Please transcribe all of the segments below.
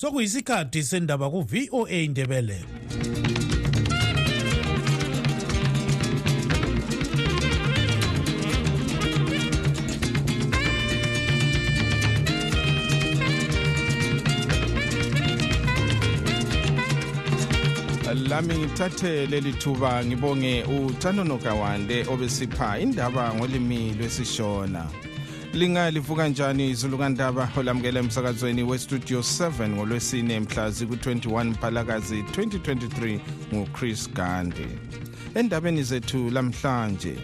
sokuyisikhathi sendaba ku-voa indebele lami ngithathe leli thuba ngibonge uthanono kawande obesipha indaba ngolimi lwesishona. Lingalivuka njani izulu kandaba olamukela emsakazweni westudio 7 ngolwesine mhla ziku-21 mphalakazi 2023 nguchris gandhi endabeni zethu lamhlanje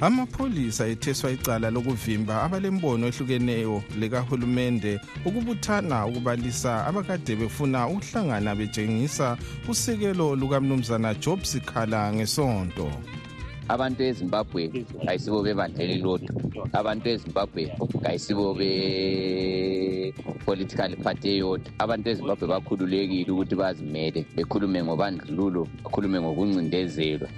amapholisa etheswa icala lokuvimba abalembono ehlukeneyo likahulumende ukubuthana ukubalisa abakade befuna ukuhlangana betshengisa usekelo lukamnumzana job sikhala ngesonto. Abantu ezimbabwe ayisibo bebandla elilodwa abantu ezimbabwe ayisibo be-political party eyodwa. Abantu ezimbabwe bakhululekile ukuthi bazimele bekhulume ngobandlululo bakhulume ngokuncindezelwa.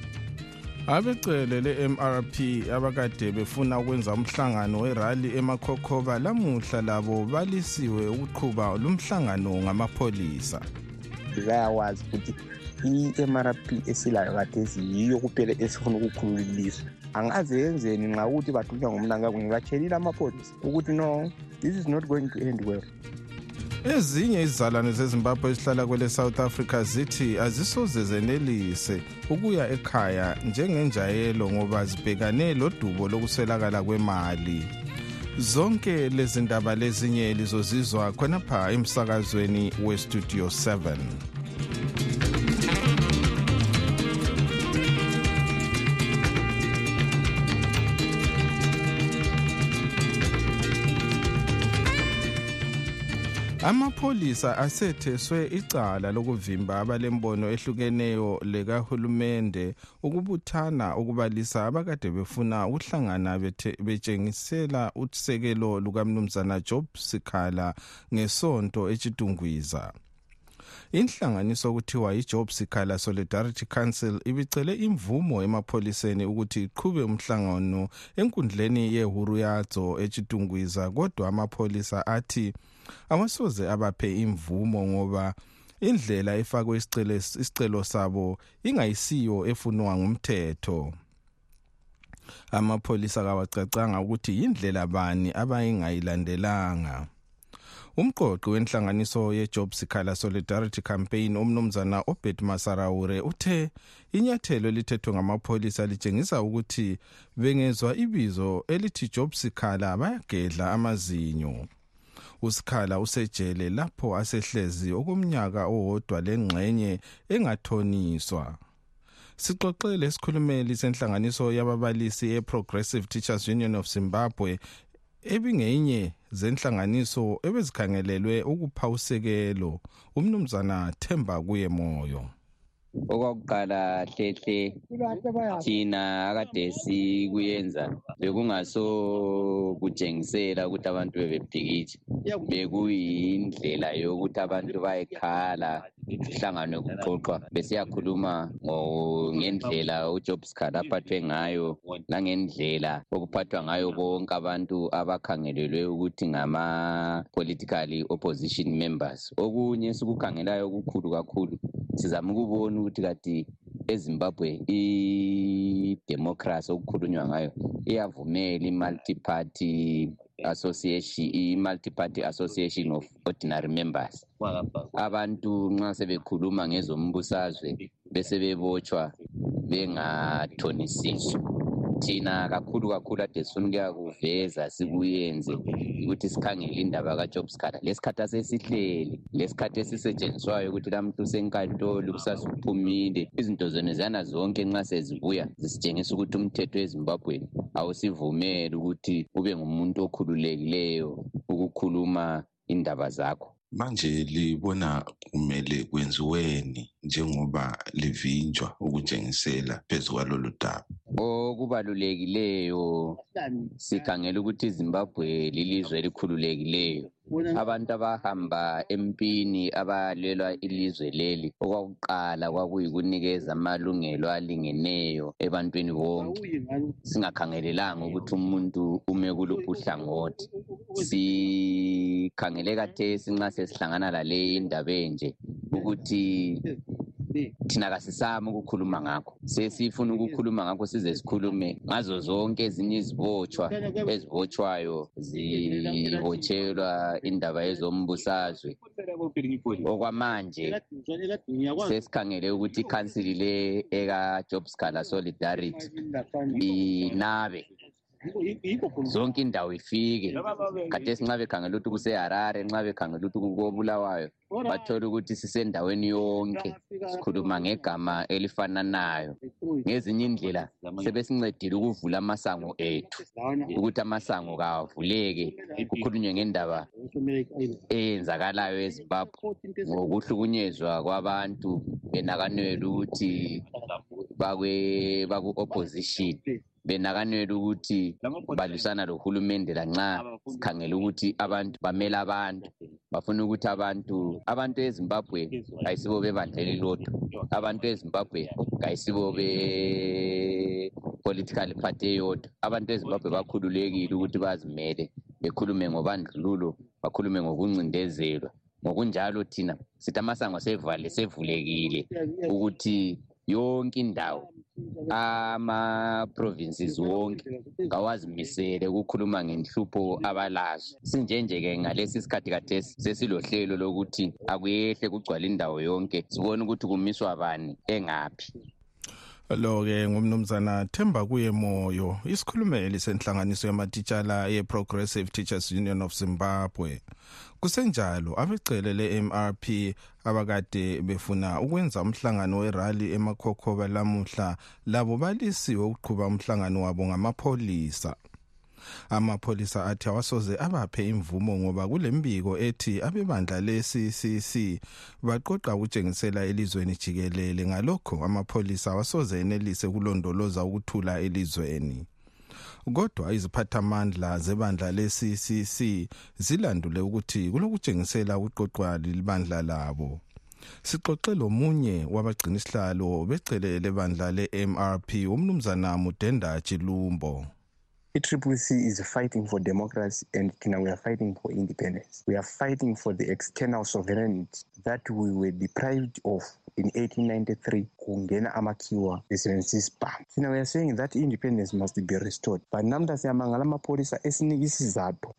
Abecele le-mrp abakade befuna ukwenza umhlangano werali emakhokhoba lamuhla labo balisiwe ukuqhuba lumhlangano ngamapholisa. Bayawazi ukuthi i-mrp esilayo kathesi yiyo kuphela esifuna ukukhulula ilizwe angaze yenzeni nxa ukuthi bathunywa ngumnankabo ngibatshelile amapholisa ukuthi no this is not going to end well. Ezinye izizalwane zezimbabwe ezihlala kwele south africa zithi azisoze zenelise ukuya ekhaya njengenjayelo ngoba zibhekane lodubo lokuswelakala kwemali. Zonke lezi ndaba lezinye lizozizwa khonapha emsakazweni westudio 7 amapholisa asetheswe icala lokuvimba abalembono ehlukeneyo lekahulumende ukubuthana ukubalisa abakade befuna ukuhlangana betshengisela usekelo lukamnumzana job sikhala ngesonto etshidungwiza inhlanganiso okuthiwa yi-job sikhala solidarity council ibicele imvumo emapholiseni ukuthi iqhube umhlangano enkundleni yehuru yadzo etshidungwiza kodwa amapholisa athi awasoze abaphe imvumo ngoba indlela efakwe isicelo sabo ingayisiyo efunwa ngumthetho. Amapholisa kawacacanga ukuthi yindlela bani abayingayilandelanga umqoqi wenhlanganiso ye-job sikhala solidarity campaign umnumzana obet masarawure uthe inyathelo elithethwe ngamapholisa litshengisa ukuthi bengezwa ibizo elithi job sikhala bayagedla amazinyo. Usikhala usejele lapho asehlezi okomnyaka owodwa lengxenye engathoniswa. Sixoxe lesikhulumeli senhlanganiso yababalisi e-progressive teachers union of zimbabwe ebingeyinye zenhlanganiso ebezikhangelelwe ukupha usekelo umnumzana themba kuye moyo okwakuqala hlehle thina akade sikuyenza bekungaso kutshengisela ukuthi abantu bebebhikitsha bekuyindlela yokuthi abantu bayekhala kuhlanganwe kuxoxwa besiyakhuluma ngendlela ujob scott aphathwe ngayo langendlela okuphathwa ngayo bonke abantu abakhangelelwe ukuthi ngama-political opposition members. Okunye sikukhangelayo okukhulu kakhulu sizama ukubona ukuthi kati ezimbabwe idemocracy okukhulunywa ngayo iyavumela i-multi-party association i-multi-party association of ordinary members. Abantu nxa sebekhuluma ngezombusazwe bese bebotshwa bengathonisiswa. Thina kakhulu kakhulu ade sifuna ukuyakuveza sikuyenze. Ukuthi sikhangele indaba kajob scatter lesikhathi asesihleli lesikhathi esisetshenziswayo ukuthi lamuntu usenkantolo kusasa uphumile izinto zona ziyana zonke nxa sezibuya zisitshengisa ukuthi umthetho ezimbabweni awusivumeli ukuthi ube ngumuntu okhululekileyo ukukhuluma indaba zakho. Manje libona kumele kwenziweni njengoba livinjwa ukutshengisela phezu kwalolu daba? Okubalulekileyo sikhangela ukuthi izimbabwe lilizwe elikhululekileyo. Abantu abahamba empini abalwela ilizwe leli okwakuqala kwakuyikunikeza amalungelo alingeneyo ebantwini bonke. Singakhangelelanga ukuthi umuntu ume kuluphi uhlangothi sikhangele kathesi nxa sesihlangana lale indaba enje ukuthi thina kasisami ukukhuluma ngakho. Sesifuna ukukhuluma ngakho size sikhulume ngazo zonke ezinye izibotshwa ezibotshwayo zibotshelwa indaba yezombusazwe. Okwamanje sesikhangele ukuthi ikhansili le eka-job scalar solidarity inabe zonke indawo ifike. Khathesi nxa bekhangela ukuthi kuseharare nxa bekhangela ukuthi kobulawayo bathole ukuthi sisendaweni yonke sikhuluma ngegama elifananayo. Ngezinye indlela sebesincedile ukuvula amasango ethu ukuthi amasango kawavuleke kukhulunywe ngendaba eyenzakalayo ezimbabwe ngokuhlukunyezwa kwabantu benakanelwa ukuthi baku-opposition. Benakanelwa ukuthi balwisana lohulumende lanxa sikhangele ukuthi abantu bamele abantu. Bafuna ukuthi abantu abantu ezimbabwe kayisibo bebandla elilodwa abantu ezimbabwe kayisibo be-political party eyodwa. Abantu ezimbabwe bakhululekile ukuthi bazimele bekhulume ngobandlululo bakhulume ngokuncindezelwa. Ngokunjalo thina sithi amasango sevale sevulekile ukuthi yonke indawo ama-provinces wonke kawazimisele ukukhuluma ngenhlupho abalazo. Sinjenje-ke ngalesi sikhathi kathesi sesilohlelo lokuthi akuyehle kugcwala indawo yonke sibone ukuthi kumiswa bani engaphi. Lo-ke ngumnumzana themba kuye moyo isikhulumeli senhlanganiso yamatitshala ye-progressive teachers union of zimbabwe. Kusenjalo abecele le-mrp abakade befuna ukwenza umhlangano werali emakhokhoba lamuhla labo balisiwe ukuqhuba umhlangano wabo ngamapholisa. Amapholisa athi awasoze abaphe imvumo ngoba kulembiko ethi abebandla le-ccc baqoqa ukutshengisela elizweni jikelele. Ngalokho amapholisa awasoze enelise ukulondoloza ukuthula elizweni. Kodwa iziphathamandla zebandla le-ccc zilandule ukuthi kulokutshengisela ukuqoqwa libandla labo. Sixoxe lomunye wabagcinisihlalo becele lebandla le-mrp umnumzana mudenda chilumbo i-triplec is fighting for democracy and we are fighting for independence. We are fighting for the external sovereignty that we were deprived of in 1893 kungena amakhiwa besebenzisa isibhamu thina we are saying that independence must be restored. But namuhla siyamangala amapholisa esinika isizathu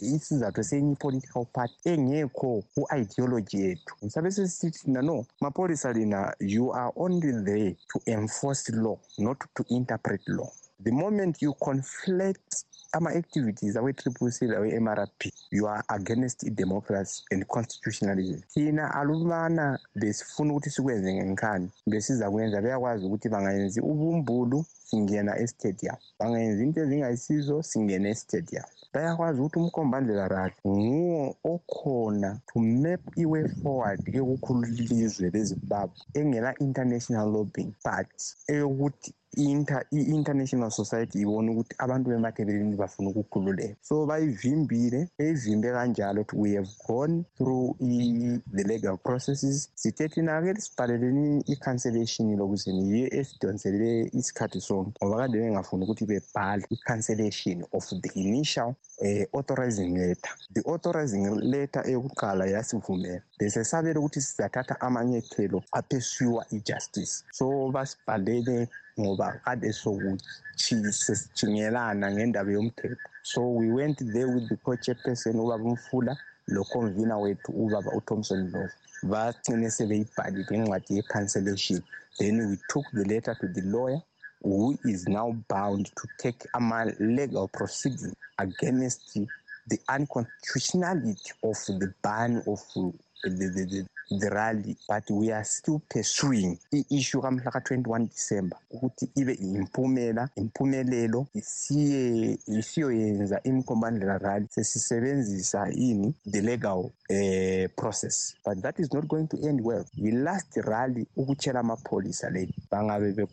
isizathu esenye i-political party engekho ku-ideology yethu. Ngisabe sesithi thina no mapholisa lina you are only there to enforce law not to interpret law the moment you conflate ama-activities awe-triple c lawe-mrp you are against i-democracy and constitutionalism. Thina alubana besifuna ukuthi sikwenze ngenkhani besiza kwenza beyakwazi ukuthi bangayenzi ubumbulu singena estadium bangayenzi into ezingayisizo singena estadium bayakwazi ukuthi umkombandlela rafi nguwo okhona to map i-way forward yokukhulula ilizwe lezimbabwe engela-international lobbying but eyokuthi i-international society ibone ukuthi abantu bemathebeleni bafuna ukukhululeka. So bayivimbile beyivimbe kanjalo ukuthi we have gone through the legal processes. Sithe thina-ke sibhaleleni i-cancellation lokuze yiyo esidonsele isikhathi sonke ngoba kade bengafuni ukuthi bebhale i-cancellation of the initial uh, authorizing letter. The authorizing letter eyokuqala yasivumela. Bese sabela ukuthi sizathatha amanyethelo aphesuwa i-justice. So basibhalele ngoba kade sesijingelana ngendaba yomthetho. So we went there with the co-chairperson ubaba umfula lo-convener wethu ubaba uthomson love bagcine sebeyibhalile incwadi ye-cancellation. Then we took the letter to the lawyer. Who is now bound to take a legal proceeding against the unconstitutionality of the ban of the, the, the, the rally but we are still pursuing i-issue kamhla ka-21 december ukuthi ibe yimpumela impumelelo isiye isiyoyenza imkombandlela rally sesisebenzisa ini the legal uh, process. But that is not going to end well. Yi-last rally ukutshela amapholisa leli bangabe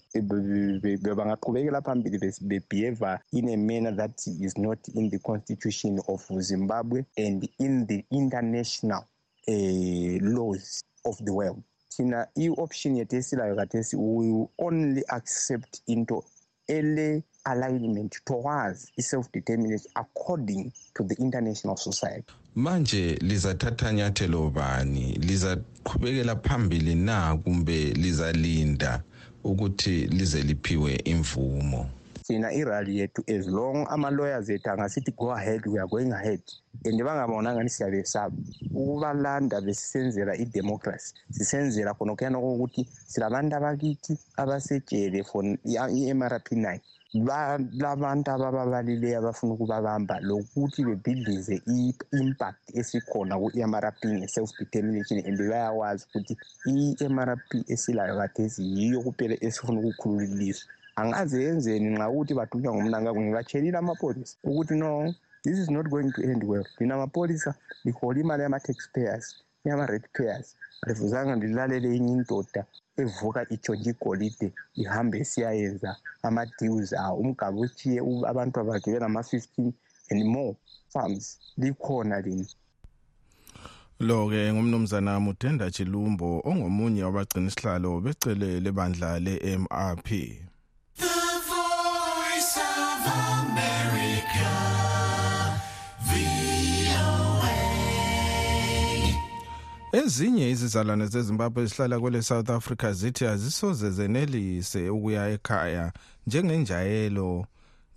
bangaqhubekela phambili bebehave in a manner that is not in the constitution of zimbabwe and in the international uh, laws of the world. Thina i-option yethu esilayo kathesi we will only accept into ele alignment towards i-self-determination according to the international society. Manje lizathatha nyathelo bani? Lizaqhubekela phambili na kumbe lizalinda ukuthi lize liphiwe imvumo? Thina irally yethu as long ama-lawyers ethu angasithi go ahead we are going ahead. And bangabona ngani siyabesaba ukubalanda besisenzela idemocracy sisenzela khonokuyana kokuthi silabantu abakithi abasejele for i-mrp nine. Labantu abababalileyo abafuna ukubabamba lokuthi bebhidlize i-impact esikhona ku-mrp nge-self determination and bayawazi ukuthi i-mrp esilayo kathesi yiyo kuphela esifuna ukukhulula ilizwe angaze yenzeni nxa ukuthi bathunywa ngumnankakunye batshelile amapholisa ukuthi no this is not going to end well. Lina mapholisa lihola imali yama-taxpayers yama-red payers alifuzanga lilalele inye indoda evuka itshontshe igolide ihambe siyayenza ama-deals awo. Umgaba utshiye abantu abakhe bengama-fifteen and more farms likhona lini lo-ke ngumnumzana mudenda chilumbo ongomunye wabagcina isihlalo becele lebandla le-mrp ezinye izizalwane zezimbabwe ezihlala kwele south africa zithi azisoze zenelise ukuya ekhaya njengenjayelo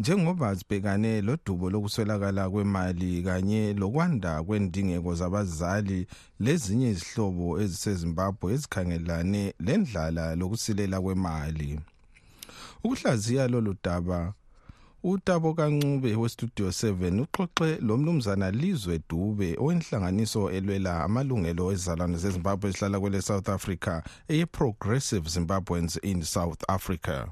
njengoba zibhekane lodubo lokuswelakala kwemali kanye lokwanda kwendingeko zabazali lezinye izihlobo ezisezimbabwe ezikhangelane lendlala lokusilela kwemali. Ukuhlaziya lolu daba utabo kancube westudio 7 uxoxe lo mnumzana lizwe dube owenhlanganiso elwela amalungelo ezizalwane zezimbabwe ezihlala kwele south africa eye-progressive zimbabweans in south africa.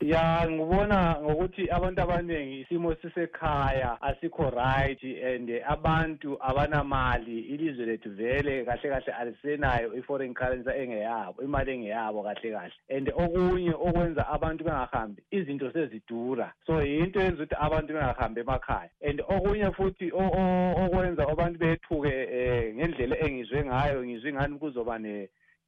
Ya ngibona ngokuthi abantu abaningi isimo sisekhaya asikho right and abantu abanamali ilizwe lethu vele kahle kahle alisenayo i-foreign currency engeyabo imali engeyabo kahle kahle. And okunye okwenza abantu bengahambi izinto sezidura. So yinto yenza ukuthi abantu bengahambi emakhaya. And okunye futhi okwenza abantu bethuke um ngendlela engizwe ngayo ngizwe ingani kuzoba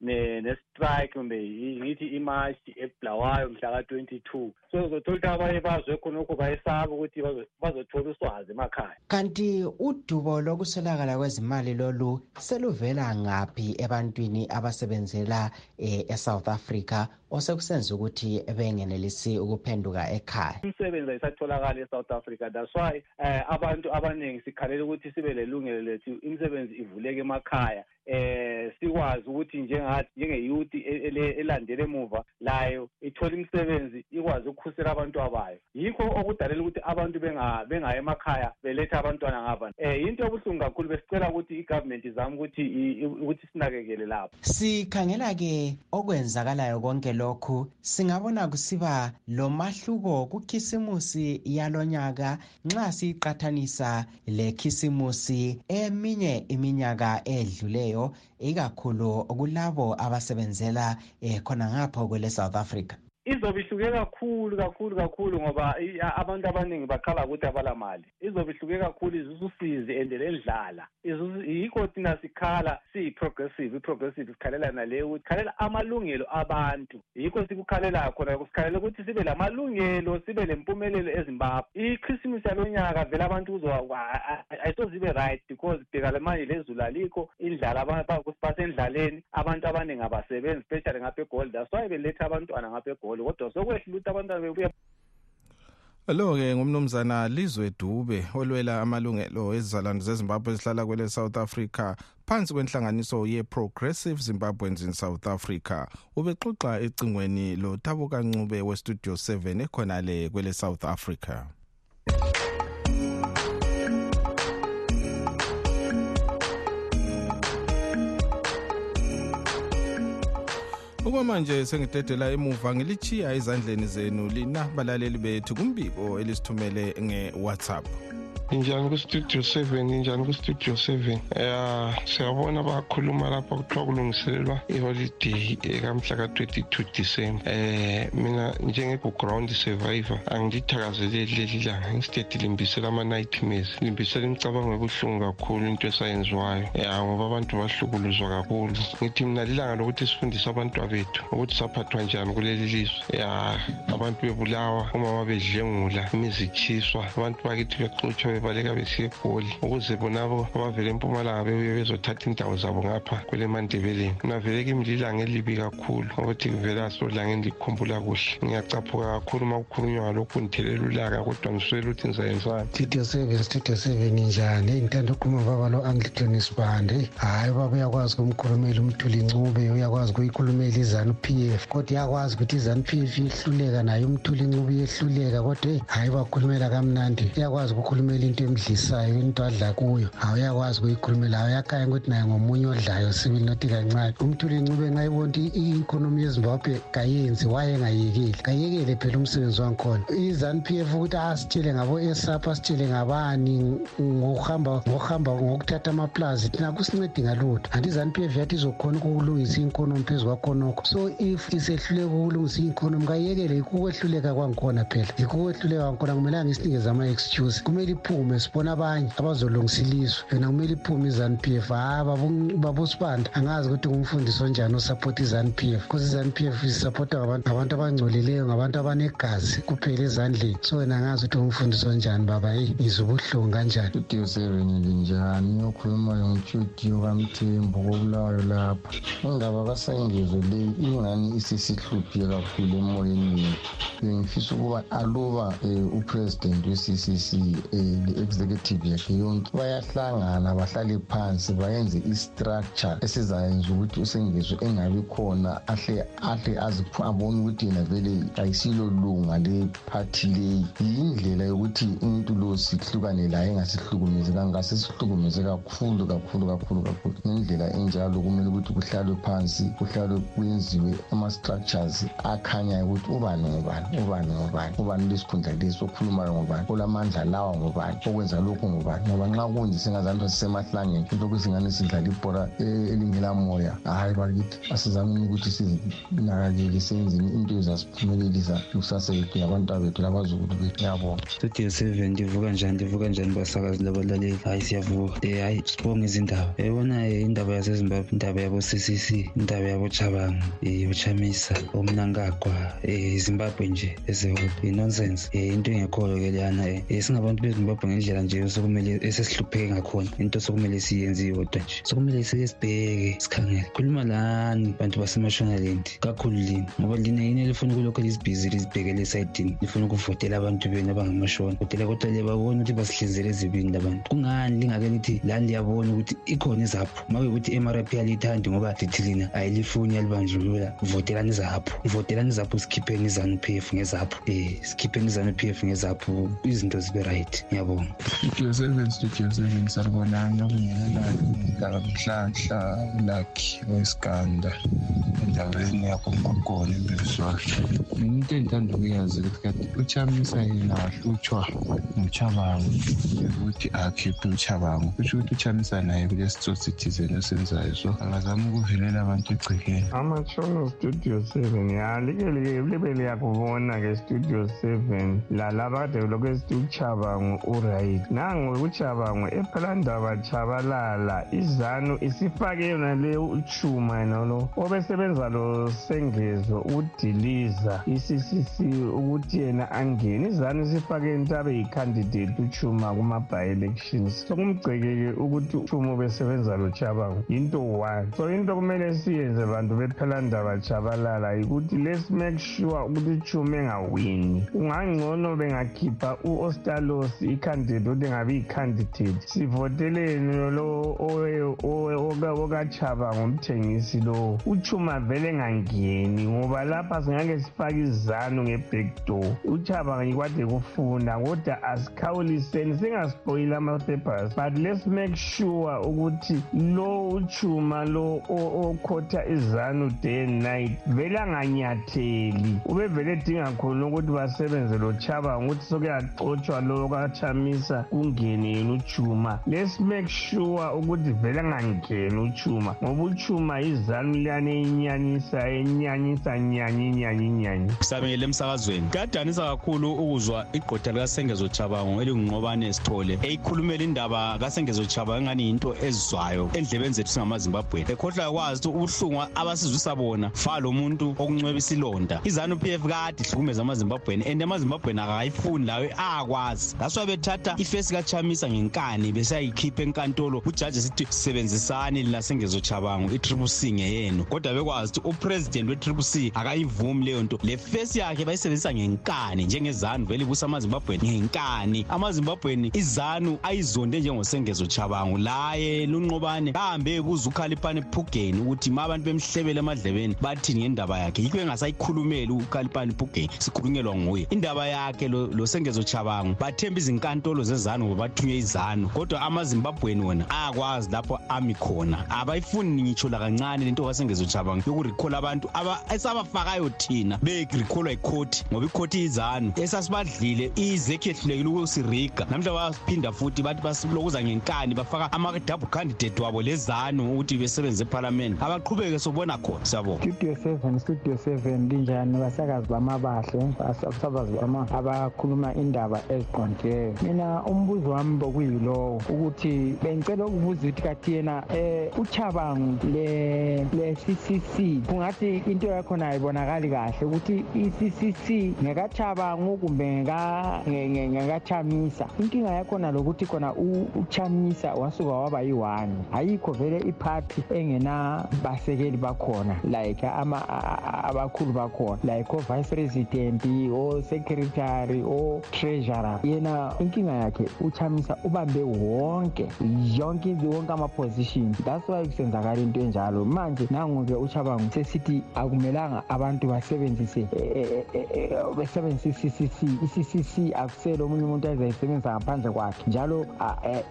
ne-strike kumbe ngithi imashi ebulawayo mhla ka-twenty-two. So uzothola ukuthi abanye bazwe khonokho bayesaba ukuthi bazothola uswazi emakhaya. Kanti udubo lokuswelakala kwezimali lolu seluvela ngaphi ebantwini abasebenzela um e-south africa? Osekusenza ukuthi bengenelisi ukuphenduka ekhaya. Imisebenzi ayisatholakala e-south africa. That's why um abantu abaningi sikhalela ukuthi sibe lelungelo lethu imisebenzi ivuleke emakhaya. Eh sikwazi ukuthi njengathi njengeyuthi elandele emuva layo ithola imisebenzi ikwazi ukukhusela abantwana bayo yikho okudalela ukuthi abantu bengayi emakhaya beletha abantwana ngapha. Eh into yobuhlungu kakhulu besicela ukuthi igovernment izame ukuthi ukuthi sinakekele lapho. Sikhangela-ke okwenzakalayo konke lokhu singabona kusiba lomahluko kukhisimusi yalonyaka nxa siyiqathanisa lekhisimusi eminye iminyaka edluleyo leyo ikakhulu kulabo abasebenzela eh khona ngapho kwele South Africa. Izobe ihluke kakhulu kakhulu kakhulu ngoba abantu abaningi baqala ukuthi abalamali. Izobe ihluke kakhulu izususizi and lendlala yikho thina sikhala siyi-progressive i-progressive sikhalela naleyo ukuthi khalela amalungelo abantu. Yikho sikukhalelayo khona sikhalela ukuthi sibe lamalungelo sibe lempumelelo ezimbabwe. Ichrisimisi yalonyaka vele abantu kuzoba ayisoze ibe right because bhekale manje lezulu alikho indlala basendlaleni abantu abaningi abasebenzi especially ngapha egold that's why beletha abantwana ngapha egold kodwa sokwehlula ukuthi abantwana bebuya lo-ke ngumnumzana lizwe dube olwela amalungelo ezizalwane zezimbabwe ezihlala kwele south africa phansi kwenhlanganiso ye-progressive zimbabweans in south africa. Ubexoxa ecingweni lo tabo kancube westudio 7 ekhonale kwele south africa. Okwamanje sengidedela emuva ngilichiya ezandleni zenu lina balaleli bethu kumbiko elisithumele nge-whatsapp. Injani kustudio seven? Injani kustudio seven? Ya siyabona bakhuluma lapha kuthiwa kulungiselelwa iholiday ekamhla ka-twenty-two december. Eh mina njenge-background survivor angilithakazeleli leli langa. Instead limbisela ama-nightmares. Limbisela imicabango ebuhlungu kakhulu into esayenziwayo. Ya ngoba abantu bahlukuluzwa kakhulu. Ngithi mina lilanga lokuthi sifundise abantwa bethu ukuthi saphathwa njani kuleli lizwe. Ya abantu bebulawa umama bedlengula imizi itshiswa abantu bakithi bexutshwa bebaleka besiya egoli ukuze bonabo abavele empumalanga bebuye bezothatha indawo zabo ngapha kwelemandebeleni ngavele kimi lilanga elibi kakhulu ukuthi kuvela solanga endilikhumbula kuhle. Ngiyacaphuka kakhulu uma kukhulunywa ngalokhu ngithelele ulaka kodwa ngiswele ukuthi ngizayenzani studio seven studio seven njani? Eyi ngithanda ukukhuluma baba lo anglican sibande hhayi ubaba uyakwazi ukumkhulumela umthuli ncube uyakwazi ukuyikhulumela izanu p f. Kodwa iyakwazi ukuthi izanu p f iyehluleka nayo umthuli ncube iyehluleka kodwa eyi hhayi bakhulumela kamnandi. Uyakwazi ukukhulumela into emdlisayo into adla kuyo. Hawu uyakwazi ukuyikhulumela hawu yakhanya ukuthi naye ngomunye odlayo sibili nothi kancane. Umthuli ncube nxa ibona ukuthi i-economy yezimbabwe kayenzi wayengayekeli. Kayekele phela umsebenzi wangikhona. Izanu p f ukuthi asitshele ngabo-esap asitshele ngabani ngokuhamba ngokuhamba ngokuthatha amaplazi. Thina kusincedi ngalutho. Anti izanu p f yathi izokhona ukulungisa i-economy phezu kwakhonokho so if isehluleka ukulungisa i-economy kayekele yikho ukwehluleka kwangikhona phela. Yikho ukwehluleka kwangikhona kumelanga isinikeze ama-excuse. Kumele iphume sibona abanye abazolungisa ilizwe yona kumele iphume izanu p f. Hayi babusibanda angazi ukuthi ngumfundisi onjani osaphotha izanu p f. Because izanu p f isaphotha ngabantu abangcolileyo ngabantu abanegazi kuphela ezandleni. So wena angazi ukuthi ngumfundisi onjani baba. Eyi ngizwa ubuhlungu kanjani? Studio seven linjani okhulumayo ngumtshutiyo kamthembo kobulawayo lapha. Indaba kasayingezo leyi ingani isisihluphile kakhulu emoyeni yethu bengifisa ukuba aluba um upresident we-ccc um le-executive yakhe yonke. Bayahlangana bahlale phansi bayenze i-structure esizayenza ukuthi usengezo engabi khona ahle ahle abone ukuthi yena vele ayisilo lunga lephathi leyi. Yindlela yokuthi umuntu lo sihlukane laye engasihlukumezi kangasesihlukumeze kakhulu kakhulu kakhulu kakhulu. Ngendlela enjalo kumele ukuthi kuhlalwe phansi kuhlalwe kwenziwe ama-structures akhanyayo ukuthi ubani ngubani ubani ngubani ubani lesikhundla lesi okhulumayo ngubani olamandla lawa ngubani okwenza lokhu ngubani ngoba nxa kunje singazanto sisemahlangeni lokhu singane sidlala ibhola elingelamoya hhayi bakithi asizameni ukuthi sizinakakele senzeni into ezasiphumelelisa ikusasa yethu yabantu bethu labazukulu bethu. Ngiyabonga. Studio seven ndivuka njani ndivuka njani basakazi labalaleli hayi siyavuka. Um hayi sibonge izindaba. Yayibona indaba yasezimbabwe indaba yabo-c c c indaba yabo-chabang um uchamisa omnangagwa um zimbabwe nje ezeholo i-nonsense um into engekhoyo ke leyana um singabantu bezimbabwe ngendlela nje sokumele esesihlupheke ngakhona. Into sokumele siyenze nje. Sokumele sike sibheke sikhangele. Khuluma lani bantu basemashonaland. Kakhulu lini ngoba lina yini elifuna lizibhizi lizibhekele esayidini lifuna ukuvotela abantu benu abangamashona. Kodwa ukuthi basihlizele ezibini labantu kungani lingake lithi lani liyabona ukuthi ikhona kuyukuthi i-m r p aliyithandi ngoba lithi lina ayilifuni yalibandlulula votelani izapho votelani sikhipheni izanu p f um sikhipheni izanu p f izinto zibe right studio seven studio seven salibonani okungelayo mhlanhla lakhi wesiganda endaweni yakho mgogona embiliswayo mina into endithanda ukuyazi ukuthi kade uchamisa yena wahlutshwa nguchabango ukuthi akhiphe uchabango kusho ukuthi uchamisa naye kulesitsotsi thizeni esenzayo so angazama ukuvelela abantu egcekeni amatshono studio seven ya like libe liyakubona-ke studio seven lalaba kade lokhu esithi uchabango uright nango uchabango ephalandaba chabalala izanu isifake yona le uchuma yena lo. Obesebenza lo sengezo udiliza. I-ccc ukuthi yena angene. Izanu isifake into abe yi-candidate uchuma kuma-bi-elections sokumgcekeke ukuthi uchuma obesebenza lo chabango yinto one. So into kumele siyenze bantu bephelandaba chabalala yikuthi let's make sure ukuthi uchuma engawini. Kungangcono bengakhipha u-ostalos i-candidate ukuthi engabi yi-candidate. Sivoteleni lo okachaba ngomthengisi lowo uchuma vele engangeni ngoba lapha singake sifake izanu ngebackdoor uchaba ngikwade kufunda kodwa asikhawuliseni singaspoyili ama-papers. But let's make sure ukuthi lo uchuma lo okhotha izanu day and night vele anganyatheli. Ubevele edinga khona ukuthi basebenze lo chaba ngokuthi sokuyaxotshwa lo kachamisa kungene yena uchuma. Let's make sure ukuthi vele angangeni uchuma ngoba uchuma izanu liyane inyanyisa enyanyisa nyanyi nyanyi nyanyi sabengele emsakazweni. Kuyadanisa kakhulu ukuzwa igqotha likasengezo chabango elingunqobane sithole eyikhulumela indaba kasengezo chabango engani yinto ezizwayo endlebeni zethu singamazimbabweni ekhohlwa kwazi ukuthi ubuhlungu abasizwisa bona fa lo muntu okuncweba isilonda izanu p f kade ihlukumeza amazimbabweni and amazimbabweni akayifuni layo akwazi. That's why bethatha ifesi kachamisa ngenkani besayikhipha enkantolo. Ujaji sithi sebenzisani lina sengezochabango i-triple c ngeyenu. Kodwa bekwazi ukuthi upresident we-triple c akayivumi leyo nto. Le fesi yakhe bayisebenzisa ngenkani njengezanu vele ibusa amazimbabweni ngenkani. Amazimbabweni izanu ayizonde njengosengezochabango. Laye lunqobane kahambe kuze ukhaliphane phugeni ukuthi ma abantu bemhlebele emadlebeni bathini ngendaba yakhe. Yikho engasayikhulumeli ukhaliphane phugeni sikhulunyelwa nguye. Indaba yakhe lo sengezochabango bathemba izinkantolo zezanu ngoba bathunywe izanu kodwa amazimbabweni wona ayakwazi lapho ami khona. Abayifuni ngitsho lakancane lento kasengezochabango yokurikhola abantu esabafakayo thina berikholwa ikhoti ngoba ikhoti izanu. Esasibadlile izekhi ehlulekile ukusiriga. Namhla baphinda futhi bathi basilokuza ngenkani bafaka ama-double candidate wabo lezanu ukuthi besebenze ephalamende. Abaqhubeke sobona khona siyabona studio seven studio seven linjani? Basakazi bamabahle abasabazi abakhuluma indaba eziqondileyo mina umbuzo wami bokuyilowo ukuthi bengicela ukubuza ukuthi kathi yena um uchabangu le-ccc kungathi into yakhona ayibonakali kahle ukuthi i-ccc ngekachabangu kumbe ngekachamisa. Inkinga yakhona lokuthi khona uchamisa wasuka waba yi-one ayikho vele iphathi engenabasekeli bakhona like abakhulu bakhona like o-vice president o-secretary o-treasurer. Yena inkinga yakhe uchamisa ubambe wonke yonke wonke ama-position. That's why kusenzakala into enjalo. Manje nangu-ke uchabangu sesithi akumelanga abantu basebenzise besebenzise i-ccc i-ccc akusele omunye umuntu azayisebenzisa ngaphandle kwakhe. Njalo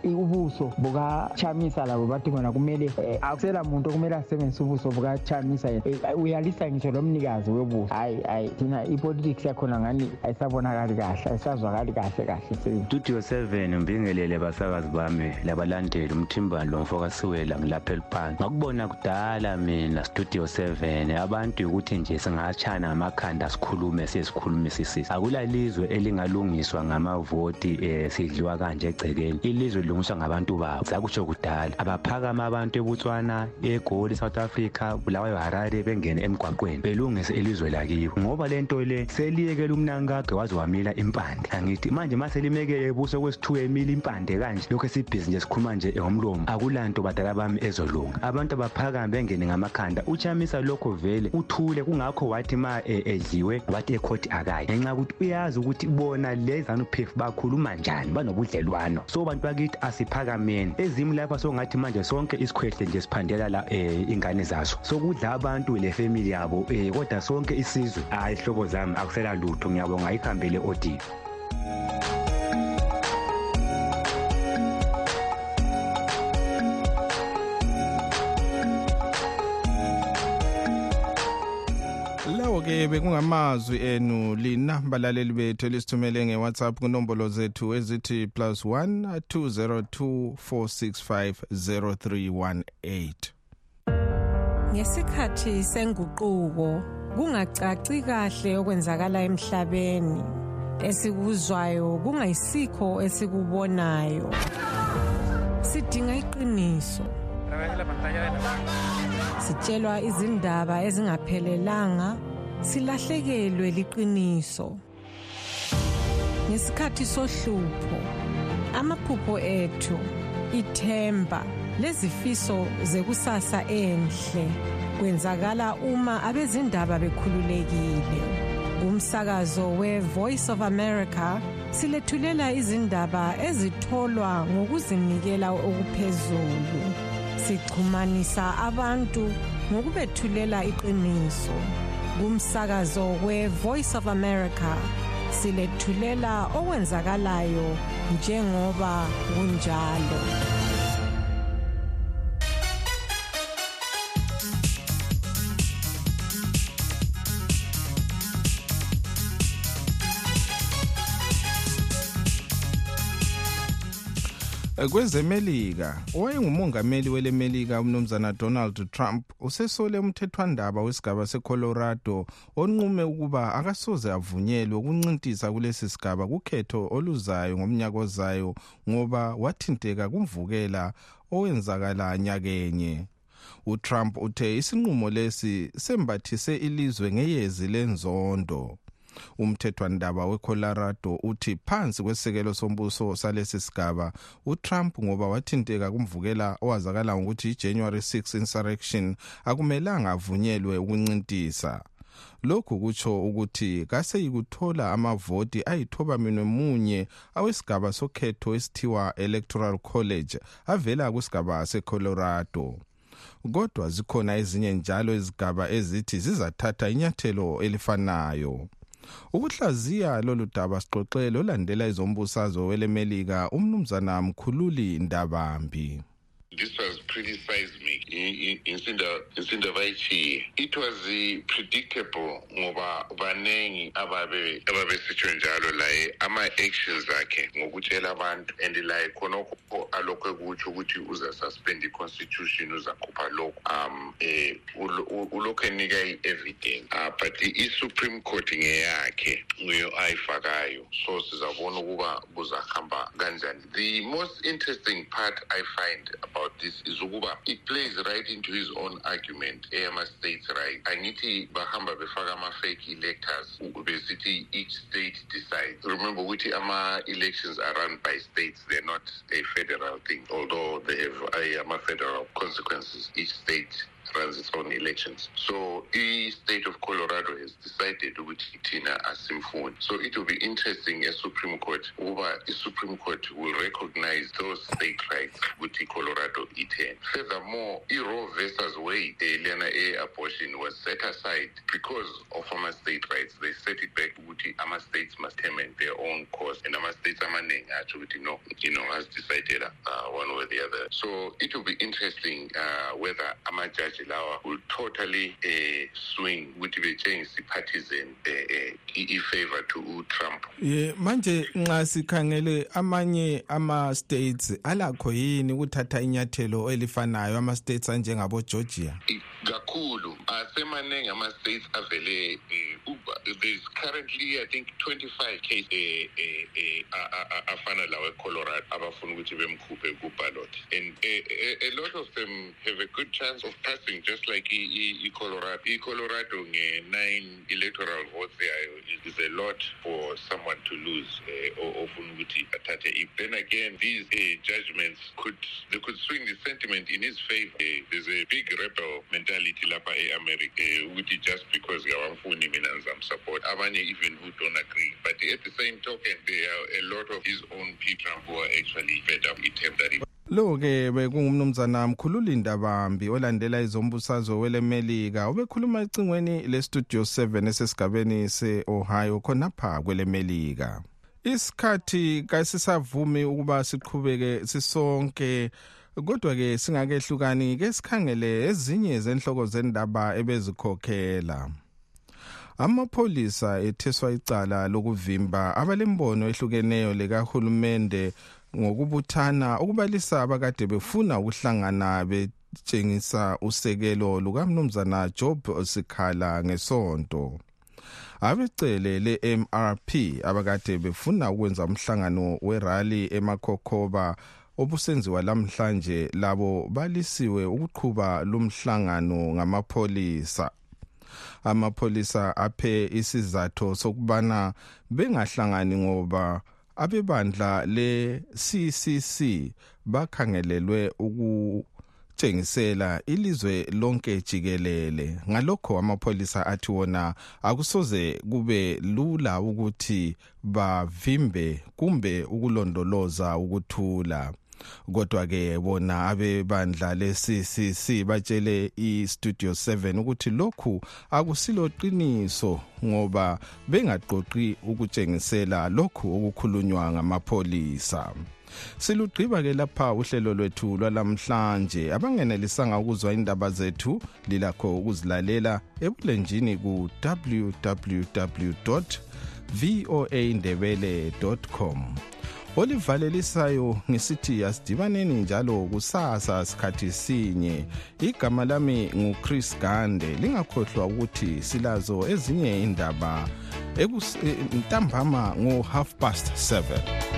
ubuso bukachamisa labo bathi khona kumele akusela muntu okumele asebenzise ubuso bukachamisa yena. Uyalisa ngisho lo mnikazi webuso. Hayi hayi thina ipolitics yakhona ngani ayisabonakali kahle ayisazwakali kahle kahle studio 7 mbingelele basakazi bami labalandeli umthimbani lo mfokasiwela ngilapha eliphansi ngakubona kudala mina studio 7 abantu ukuthi nje singatshana ngamakhanda sikhulume sesikhulume sisisi. Akula lizwe elingalungiswa ngamavoti eh, sidliwa kanje egcekeni. Ilizwe lilungiswa ngabantu babo. Sakutsho kudala. Abaphakama abantu ebutswana egoli south africa bulawayo harare bengene emgwaqweni. Belungise ilizwe lakibo. Ngoba lento le seliyekela umnankage waze wamila impande. Angithi manje maselimekele ebuso kwesithuba emila impande kanje. Lokhu esibhizi nje sikhuluma nje ngomlomo. Akulanto badala bami ezolunga. Abantu abaphakame bengene ngamakhanda. Uchamisa lokho vele uthule. Kungakho wathi ma edliwe wathi ekhoti akayi. Ngenxa yokuthi uyazi ukuthi bona lezanu phefu bakhuluma njani banobudlelwano. So bantu bakithi asiphakameni. Ezimi lapha sokungathi manje sonke isikhwehle nje siphandela la um ingane zaso. Sokudla abantu le family yabo um kodwa sonke isizwe. Hayi hlobo zami akusela lutho. Ngiyabonga. Ayihambele odiyo ke bekungamazwi enu lina balaleli bethu elisithumele nge-whatsapp kunombolo zethu ezithi plus 1 202 465 0318 ngesikhathi senguquko kungacaci kahle okwenzakala emhlabeni. Esikuzwayo kungayisikho esikubonayo. Sidinga iqiniso. Sitshelwa izindaba ezingaphelelanga. Silahlekelwe liqiniso. Ngesikhathi sohlupho amaphupho ethu ithemba lezifiso zekusasa enhle kwenzakala uma abezindaba bekhululekile. Kumsakazo we-voice of america silethulela izindaba ezitholwa ngokuzinikela okuphezulu. Sichumanisa abantu ngokubethulela iqiniso. Kumsakazo we-voice of america. Silethulela okwenzakalayo njengoba kunjalo. Kwezemelika owayengumongameli welemelika umnumzana donald trump usesole umthethwandaba wesigaba secolorado onqume ukuba akasoze avunyelwe ukuncintisa kulesi sigaba kukhetho oluzayo ngomnyaka ozayo ngoba wathinteka kumvukela owenzakala nyakenye utrump uthe isinqumo lesi sembathise ilizwe ngeyezi lenzondo. Umthethwandaba wecolorado uthi phansi kwesisekelo sombuso salesi sigaba utrump ngoba wathinteka kumvukela owazakala ngokuthi ijanuary 6 insurrection akumelanga avunyelwe ukuncintisa. Lokhu kutsho ukuthi kaseyikuthola amavoti ayithoba minwe munye awesigaba sokhetho esithiwa electoral college avela kusigaba secolorado. Kodwa zikhona ezinye njalo izigaba ezithi zizathatha inyathelo elifanayo. Ukuhlaziya lolu daba sixoxele olandela izombusazwe welemelika umnumzana mkhululi ndabambi. This was pretty seismic. Insindaba ichiye it was uh, predictable. Ngoba baningi ababe ababesitsho njalo laye ama-actions akhe ngokutshela abantu. And laye khonokho alokhu ekutsho ukuthi uzasuspend i-constitution uzakhupha lokhu um eh ulokhu enika i-evidence. Uh, but i-supreme court ngeyakhe nguyo ayifakayo. So sizabona ukuba kuzahamba kanjani. The most interesting part i find about this is ukuba it plays right into his own argument eyama-states right? Angithi bahamba befaka ama-fake electors besithi each state decides. Remember ukuthi ama-elections are run by states they're not a federal thing although they have eh, ama-federal consequences. Each state runs elections. So the state of Colorado has decided ukuthi thina asimfuni. So it will be interesting as Supreme Court uba the Supreme Court will recognize those state rights ukuthi Colorado itheni. Furthermore, i-Roe versus Wade lena e-abortion was set aside because of ama-state rights. They set it back ukuthi ama-states must determine their own course and ama-states amaningi atsho ukuthi no, you know, has decided uh, one way or the other. So it will be interesting uh, whether ama-judge lawa will totally uh, swing ukuthi betshengise i-partisan uh, i-favor to utrump. Ye manje nxa sikhangele amanye ama-states alakho yini ukuthatha inyathelo elifanayo ama-states anjengabo-georgia? Kakhulu. Asemaningi ama-states avele um there's currently i think 25 case um afana lawo ecolorado abafuna ukuthi bemkhuphe kuballot. And a, a lot of them have a good chance of passing just like i-colorado. I-colorado nge-nine electoral votes is a lot for someone to lose ukuthi athathe. Then again these uh, judgments could they could swing the sentiment in his favor. Uh, there's a big rebel mentality lapha e-america ukuthi just because ngawamfuni mina ngizamsupport. Abanye even who don't agree. But at the same token there are a lot of his own people who are actually fed up with him that he lo-ke bekungumnumzana mkhululi ndabambi olandela izombusazwe welemelika. Ubekhuluma ecingweni lestudio 7 esesigabeni se-ohio khonapha kwelemelika. Isikhathi kasisavumi ukuba siqhubeke sisonke kodwa-ke singakehlukani ke sikhangele ezinye zenhloko zendaba ebezikhokhela. Amapholisa etheswa icala lokuvimba abalembono ehlukeneyo likahulumende ngokubuthana ukubalisa abakade befuna ukuhlangana betshengisa usekelo lukamnumzana job sikhala ngesonto. Abecele le-mrp abakade befuna ukwenza umhlangano werali emakhokhoba obusenziwa lamhlanje labo balisiwe ukuqhuba lumhlangano ngamapholisa. Amapholisa aphe isizathu sokubana bengahlangani ngoba abebandla le-ccc bakhangelelwe ukutshengisela ilizwe lonke jikelele. Ngalokho amapholisa athi wona akusoze kube lula ukuthi bavimbe kumbe ukulondoloza ukuthula. Kodwa ke bona abebandla le-CCC batshele i-Studio 7 ukuthi lokhu akusilo qiniso ngoba bengaqoqi ukutshengisela lokhu okukhulunywa ngamapholisa. Silugqiba ke lapha uhlelo lwethu lwalamhlanje abangenelisanga ukuzwa indaba zethu lilakho ukuzilalela ebulenjini ku www voaindebele.com olivalelisayo ngisithi asidibaneni njalo kusasa sikhathi sinye. Igama lami nguchris gande lingakhohlwa ukuthi silazo ezinye indaba ntambama ngo half past 7